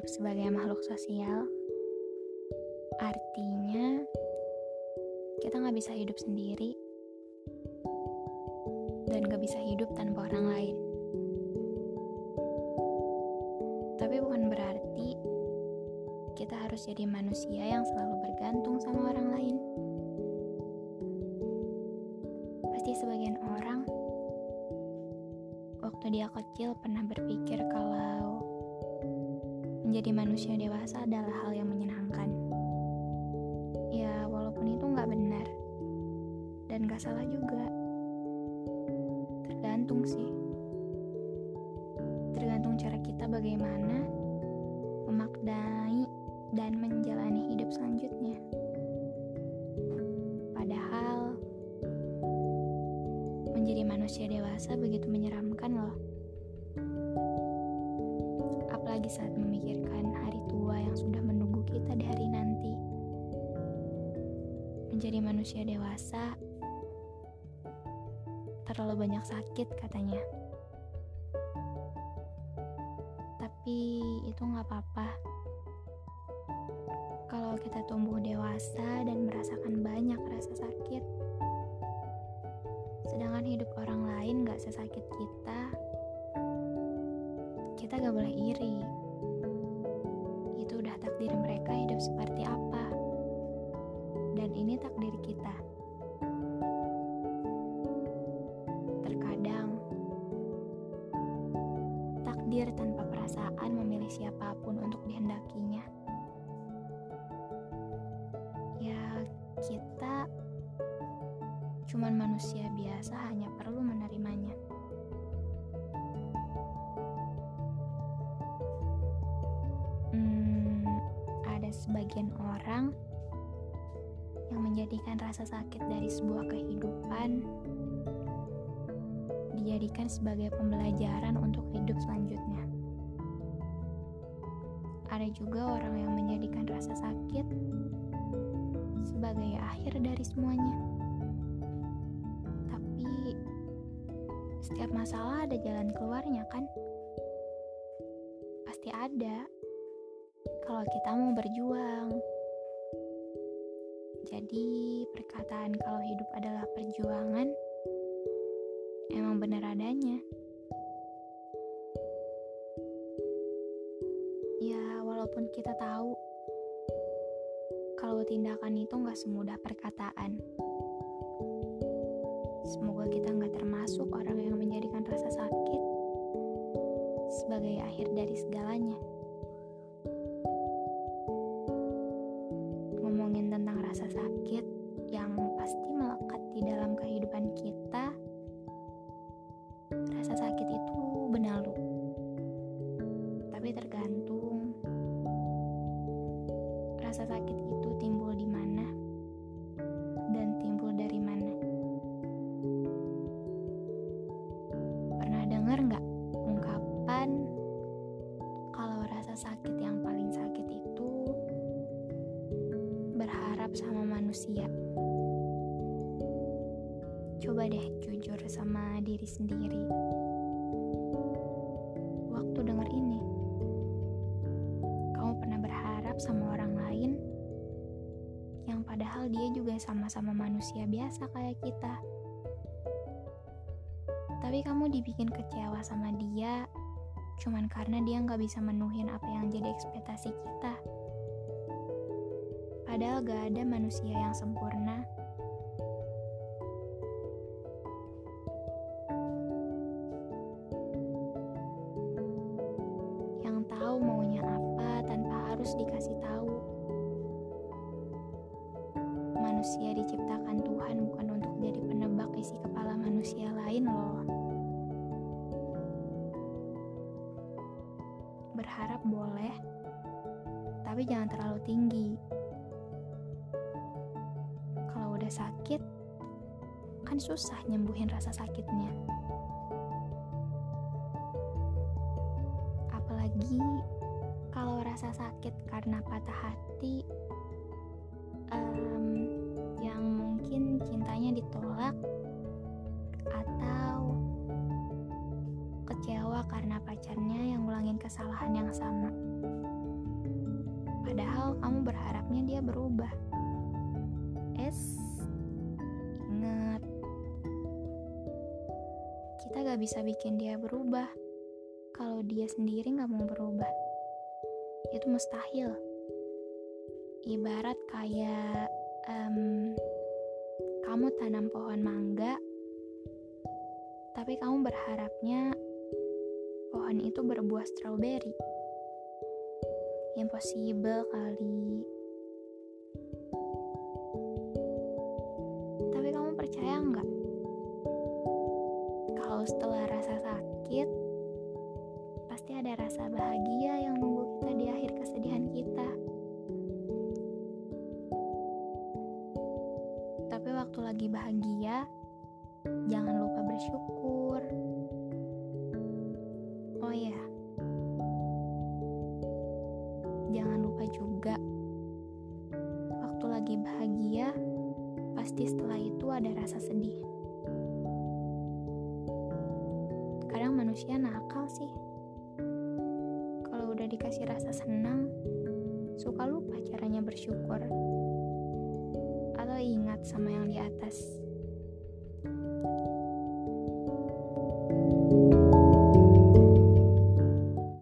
hidup sebagai makhluk sosial, artinya kita nggak bisa hidup sendiri dan gak bisa hidup tanpa orang lain. Tapi bukan berarti kita harus jadi manusia yang selalu bergantung sama orang lain. Pasti sebagian orang waktu dia kecil pernah berpikir kalau menjadi manusia dewasa adalah hal yang menyenangkan. Ya, walaupun itu nggak benar dan nggak salah juga. Tergantung sih. Tergantung cara kita bagaimana memaknai dan menjalani hidup selanjutnya. Padahal menjadi manusia dewasa begitu menyeramkan loh. Apalagi saat memikirkan hari tua yang sudah menunggu kita di hari nanti. Menjadi manusia dewasa terlalu banyak sakit katanya. Tapi itu nggak apa-apa. Kalau kita tumbuh dewasa dan merasakan banyak rasa sakit, sedangkan hidup orang lain gak sesakit kita, kita gak boleh iri. Itu udah takdir mereka hidup seperti apa. Dan ini takdir kita. Terkadang, takdir tanpa perasaan memilih siapa pun untuk dihendakinya. Ya, kita cuman manusia biasa hanya perlu menerimanya. Sebagian orang yang menjadikan rasa sakit dari sebuah kehidupan dijadikan sebagai pembelajaran untuk hidup selanjutnya. Ada juga orang yang menjadikan rasa sakit sebagai akhir dari semuanya. Tapi setiap masalah ada jalan keluarnya kan? Pasti ada. Kalau kita mau berjuang. Jadi perkataan kalau hidup adalah perjuangan emang benar adanya. Ya, walaupun kita tahu kalau tindakan itu nggak semudah perkataan. Semoga kita nggak termasuk orang yang menjadikan rasa sakit sebagai akhir dari segalanya. Berharap sama manusia? Coba deh jujur sama diri sendiri. Waktu denger ini, kamu pernah berharap sama orang lain yang padahal dia juga sama-sama manusia biasa kayak kita. Tapi kamu dibikin kecewa sama dia cuman karena dia nggak bisa menuhin apa yang jadi ekspektasi kita. Padahal gak ada manusia yang sempurna. Yang tahu maunya apa tanpa harus dikasih tahu. Manusia diciptakan Tuhan bukan untuk jadi penebak isi kepala manusia lain loh. Berharap boleh, tapi jangan terlalu tinggi. Sakit, kan susah nyembuhin rasa sakitnya. Apalagi kalau rasa sakit karena patah hati, em, yang mungkin cintanya ditolak atau kecewa karena pacarnya yang ngulangin kesalahan yang sama. Padahal kamu berharapnya dia berubah. Es, ingat, kita gak bisa bikin dia berubah kalau dia sendiri gak mau berubah. Itu mustahil. Ibarat kayak um, kamu tanam pohon mangga, tapi kamu berharapnya pohon itu berbuah stroberi. Impossible kali. Kalau setelah rasa sakit, pasti ada rasa bahagia yang nunggu kita di akhir kesedihan kita. Tapi waktu lagi bahagia, jangan lupa bersyukur. Oh ya, jangan lupa juga, waktu lagi bahagia, pasti setelah itu ada rasa sedih. Kadang manusia nakal sih. Kalau udah dikasih rasa senang, suka lupa caranya bersyukur. Atau ingat sama yang di atas.